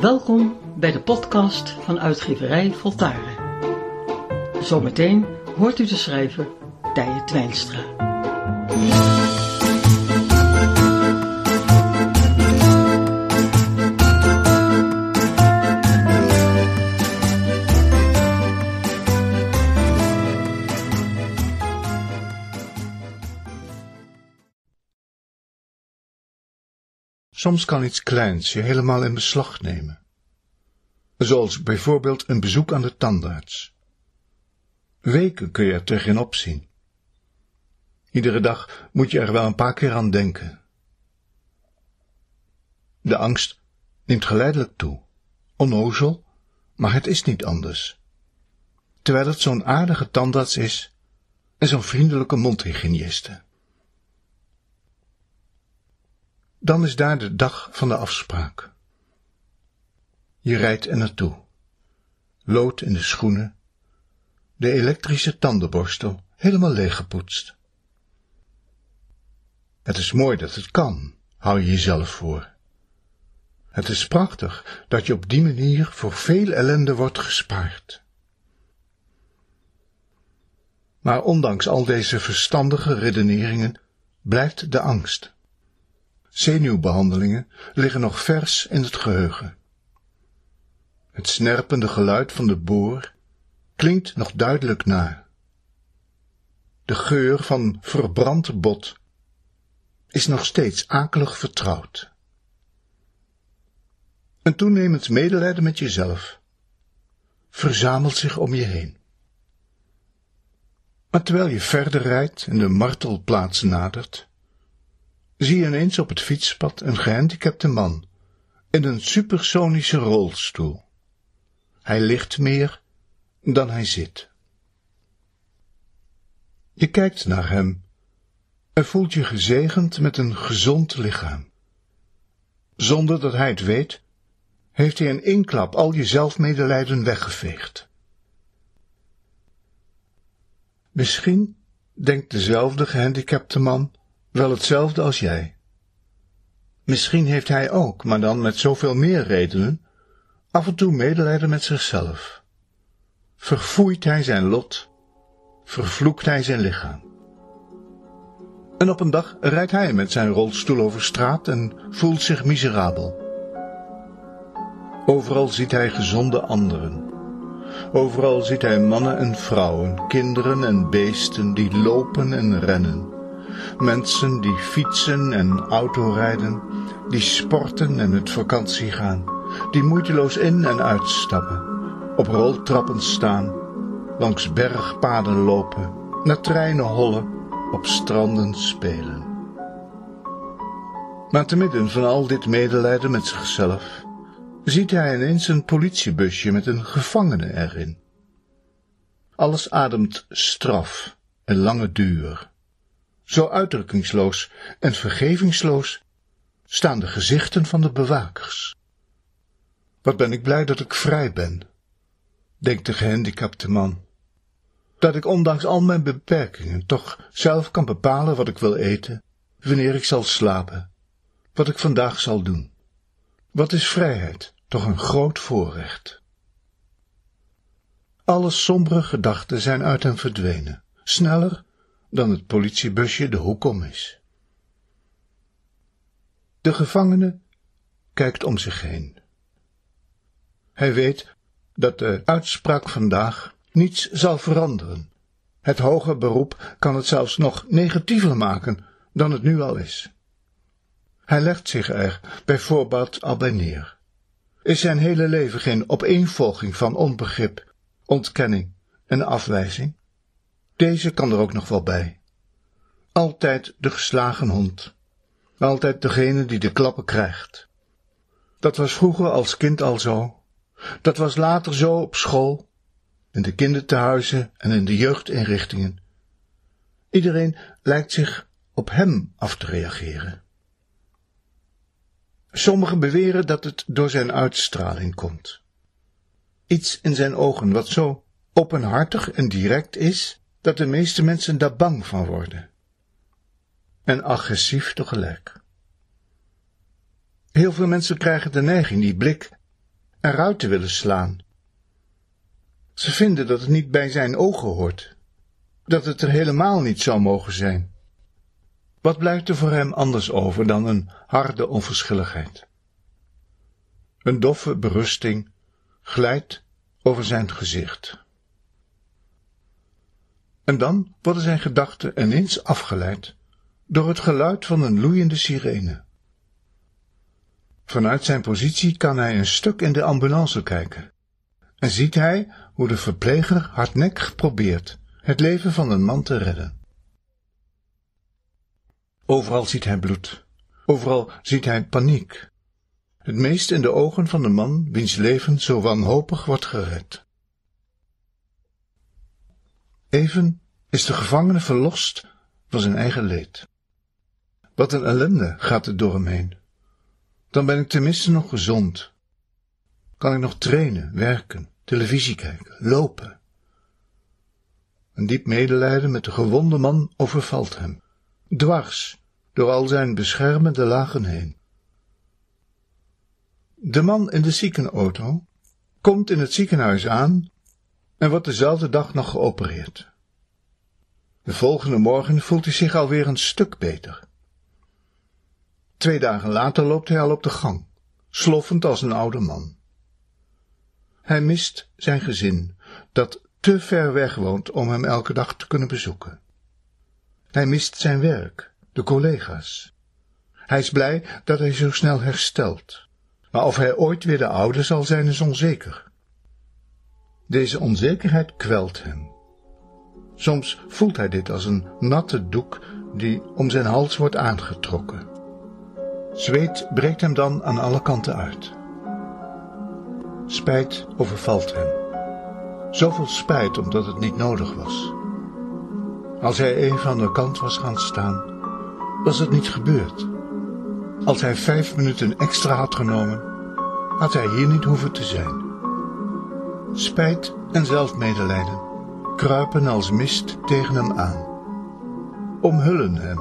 Welkom bij de podcast van uitgeverij Voltaren. Zometeen hoort u de schrijver Tije Twijnstra. Soms kan iets kleins je helemaal in beslag nemen. Zoals bijvoorbeeld een bezoek aan de tandarts. Weken kun je er tegenop zien. Iedere dag moet je er wel een paar keer aan denken. De angst neemt geleidelijk toe. Onnozel, maar het is niet anders. Terwijl het zo'n aardige tandarts is en zo'n vriendelijke mondhygiëniste. Dan is daar de dag van de afspraak. Je rijdt er naartoe. Lood in de schoenen. De elektrische tandenborstel helemaal leeggepoetst. Het is mooi dat het kan, hou je jezelf voor. Het is prachtig dat je op die manier voor veel ellende wordt gespaard. Maar ondanks al deze verstandige redeneringen blijft de angst. Zenuwbehandelingen liggen nog vers in het geheugen. Het snerpende geluid van de boor klinkt nog duidelijk na. De geur van verbrand bot is nog steeds akelig vertrouwd. Een toenemend medelijden met jezelf verzamelt zich om je heen. Maar terwijl je verder rijdt en de martelplaats nadert, zie je ineens op het fietspad een gehandicapte man in een supersonische rolstoel. Hij ligt meer dan hij zit. Je kijkt naar hem en voelt je gezegend met een gezond lichaam. Zonder dat hij het weet, heeft hij in één klap al je zelfmedelijden weggeveegd. Misschien denkt dezelfde gehandicapte man wel hetzelfde als jij. Misschien heeft hij ook, maar dan met zoveel meer redenen, af en toe medelijden met zichzelf. Verfoeit hij zijn lot, vervloekt hij zijn lichaam. En op een dag rijdt hij met zijn rolstoel over straat en voelt zich miserabel. Overal ziet hij gezonde anderen. Overal ziet hij mannen en vrouwen, kinderen en beesten die lopen en rennen. Mensen die fietsen en autorijden, die sporten en met vakantie gaan, die moeiteloos in en uitstappen, op roltrappen staan, langs bergpaden lopen, naar treinen hollen, op stranden spelen. Maar te midden van al dit medelijden met zichzelf, ziet hij ineens een politiebusje met een gevangene erin. Alles ademt straf en lange duur. Zo uitdrukkingsloos en vergevingsloos staan de gezichten van de bewakers. Wat ben ik blij dat ik vrij ben, denkt de gehandicapte man. Dat ik ondanks al mijn beperkingen toch zelf kan bepalen wat ik wil eten, wanneer ik zal slapen, wat ik vandaag zal doen. Wat is vrijheid, toch een groot voorrecht. Alle sombere gedachten zijn uit hem verdwenen, sneller dan het politiebusje de hoek om is. De gevangene kijkt om zich heen. Hij weet dat de uitspraak vandaag niets zal veranderen. Het hoger beroep kan het zelfs nog negatiever maken dan het nu al is. Hij legt zich er bijvoorbeeld al bij neer. Is zijn hele leven geen opeenvolging van onbegrip, ontkenning en afwijzing? Deze kan er ook nog wel bij. Altijd de geslagen hond. Altijd degene die de klappen krijgt. Dat was vroeger als kind al zo. Dat was later zo op school, in de kindertehuizen en in de jeugdinrichtingen. Iedereen lijkt zich op hem af te reageren. Sommigen beweren dat het door zijn uitstraling komt. Iets in zijn ogen wat zo openhartig en direct is, dat de meeste mensen daar bang van worden. En agressief tegelijk. Heel veel mensen krijgen de neiging die blik eruit te willen slaan. Ze vinden dat het niet bij zijn ogen hoort, dat het er helemaal niet zou mogen zijn. Wat blijft er voor hem anders over dan een harde onverschilligheid? Een doffe berusting glijdt over zijn gezicht. En dan worden zijn gedachten ineens afgeleid door het geluid van een loeiende sirene. Vanuit zijn positie kan hij een stuk in de ambulance kijken en ziet hij hoe de verpleger hardnekkig probeert het leven van een man te redden. Overal ziet hij bloed, overal ziet hij paniek, het meest in de ogen van de man wiens leven zo wanhopig wordt gered. Even is de gevangene verlost van zijn eigen leed. Wat een ellende gaat er door hem heen. Dan ben ik tenminste nog gezond. Kan ik nog trainen, werken, televisie kijken, lopen. Een diep medelijden met de gewonde man overvalt hem, dwars door al zijn beschermende lagen heen. De man in de ziekenauto komt in het ziekenhuis aan en wordt dezelfde dag nog geopereerd. De volgende morgen voelt hij zich alweer een stuk beter. Twee dagen later loopt hij al op de gang, sloffend als een oude man. Hij mist zijn gezin, dat te ver weg woont om hem elke dag te kunnen bezoeken. Hij mist zijn werk, de collega's. Hij is blij dat hij zo snel herstelt, maar of hij ooit weer de oude zal zijn is onzeker. Deze onzekerheid kwelt hem. Soms voelt hij dit als een natte doek die om zijn hals wordt aangetrokken. Zweet breekt hem dan aan alle kanten uit. Spijt overvalt hem. Zoveel spijt omdat het niet nodig was. Als hij even aan de kant was gaan staan, was het niet gebeurd. Als hij vijf minuten extra had genomen, had hij hier niet hoeven te zijn. Spijt en zelfmedelijden kruipen als mist tegen hem aan. Omhullen hem,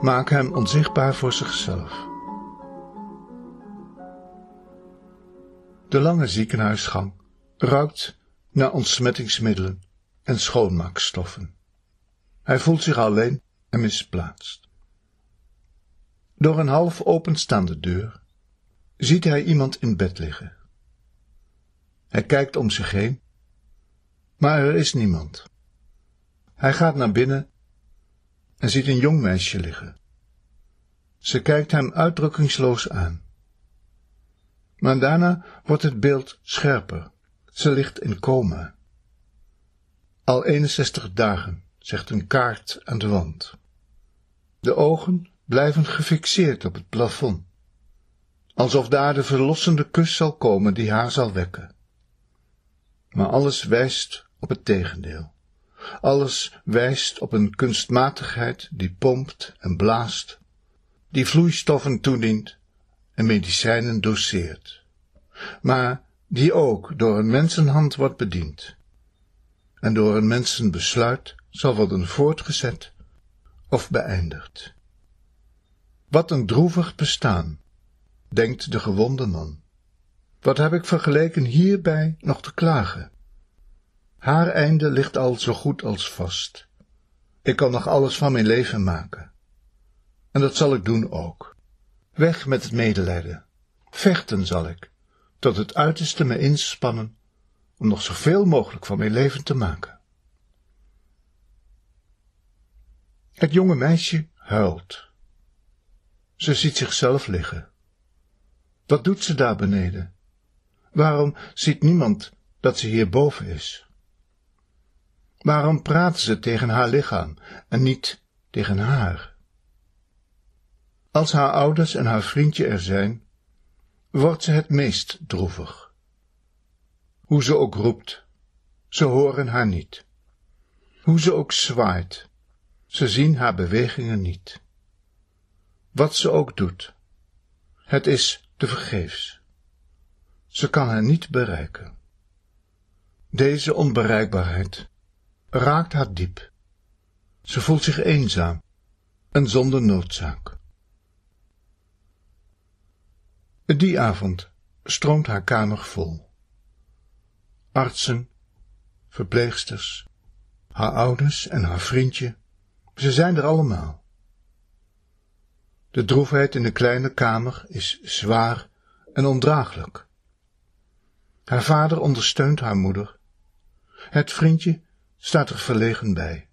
maak hem onzichtbaar voor zichzelf. De lange ziekenhuisgang ruikt naar ontsmettingsmiddelen en schoonmaakstoffen. Hij voelt zich alleen en misplaatst. Door een half openstaande deur ziet hij iemand in bed liggen. Hij kijkt om zich heen, maar er is niemand. Hij gaat naar binnen en ziet een jong meisje liggen. Ze kijkt hem uitdrukkingsloos aan. Maar daarna wordt het beeld scherper. Ze ligt in coma. Al 61 dagen, zegt een kaart aan de wand. De ogen blijven gefixeerd op het plafond, alsof daar de verlossende kus zal komen die haar zal wekken. Maar alles wijst op het tegendeel. Alles wijst op een kunstmatigheid die pompt en blaast, die vloeistoffen toedient en medicijnen doseert, maar die ook door een mensenhand wordt bediend en door een mensenbesluit zal worden voortgezet of beëindigd. Wat een droevig bestaan, denkt de gewonde man. Wat heb ik vergeleken hierbij nog te klagen? Haar einde ligt al zo goed als vast. Ik kan nog alles van mijn leven maken. En dat zal ik doen ook. Weg met het medelijden. Vechten zal ik, tot het uiterste me inspannen om nog zoveel mogelijk van mijn leven te maken. Het jonge meisje huilt. Ze ziet zichzelf liggen. Wat doet ze daar beneden? Waarom ziet niemand dat ze hierboven is? Waarom praat ze tegen haar lichaam en niet tegen haar? Als haar ouders en haar vriendje er zijn, wordt ze het meest droevig. Hoe ze ook roept, ze horen haar niet. Hoe ze ook zwaait, ze zien haar bewegingen niet. Wat ze ook doet, het is te vergeefs. Ze kan haar niet bereiken. Deze onbereikbaarheid raakt haar diep. Ze voelt zich eenzaam en zonder noodzaak. Die avond stroomt haar kamer vol. Artsen, verpleegsters, haar ouders en haar vriendje, ze zijn er allemaal. De droefheid in de kleine kamer is zwaar en ondraaglijk. Haar vader ondersteunt haar moeder. Het vriendje staat er verlegen bij,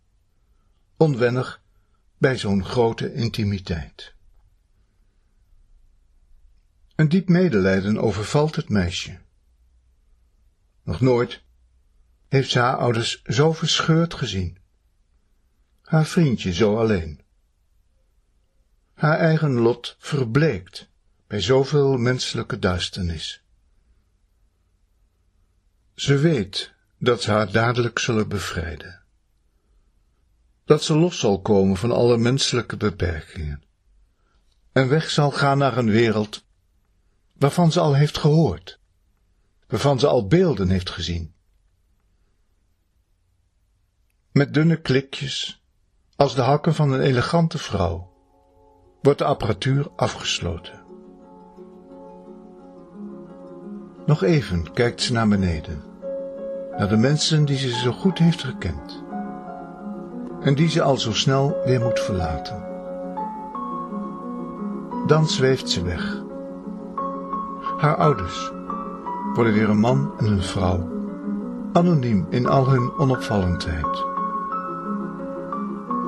onwennig bij zo'n grote intimiteit. Een diep medelijden overvalt het meisje. Nog nooit heeft ze haar ouders zo verscheurd gezien. Haar vriendje zo alleen. Haar eigen lot verbleekt bij zoveel menselijke duisternis. Ze weet dat ze haar dadelijk zullen bevrijden. Dat ze los zal komen van alle menselijke beperkingen. En weg zal gaan naar een wereld waarvan ze al heeft gehoord, waarvan ze al beelden heeft gezien. Met dunne klikjes, als de hakken van een elegante vrouw, wordt de apparatuur afgesloten. Nog even kijkt ze naar beneden, naar de mensen die ze zo goed heeft gekend en die ze al zo snel weer moet verlaten. Dan zweeft ze weg. Haar ouders worden weer een man en een vrouw, anoniem in al hun onopvallendheid.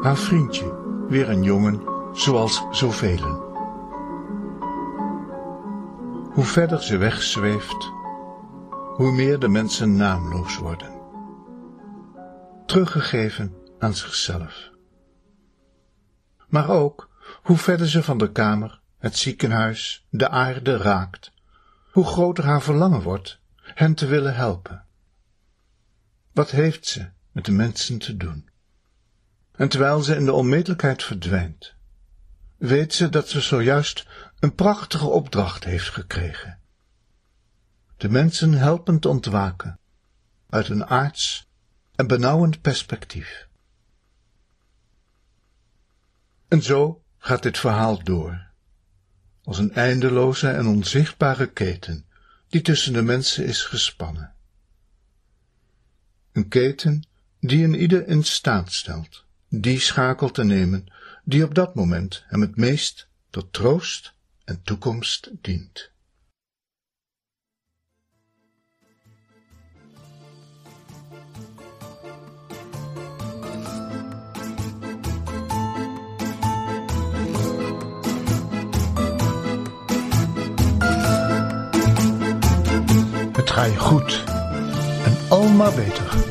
Haar vriendje weer een jongen, zoals zoveel. Hoe verder ze wegzweeft, hoe meer de mensen naamloos worden. Teruggegeven aan zichzelf. Maar ook hoe verder ze van de kamer, het ziekenhuis, de aarde raakt, hoe groter haar verlangen wordt hen te willen helpen. Wat heeft ze met de mensen te doen? En terwijl ze in de onmetelijkheid verdwijnt, weet ze dat ze zojuist een prachtige opdracht heeft gekregen. De mensen helpend ontwaken uit een aards en benauwend perspectief. En zo gaat dit verhaal door, als een eindeloze en onzichtbare keten die tussen de mensen is gespannen. Een keten die een ieder in staat stelt die schakel te nemen die op dat moment hem het meest tot troost en toekomst dient. Het ga je goed en al maar beter.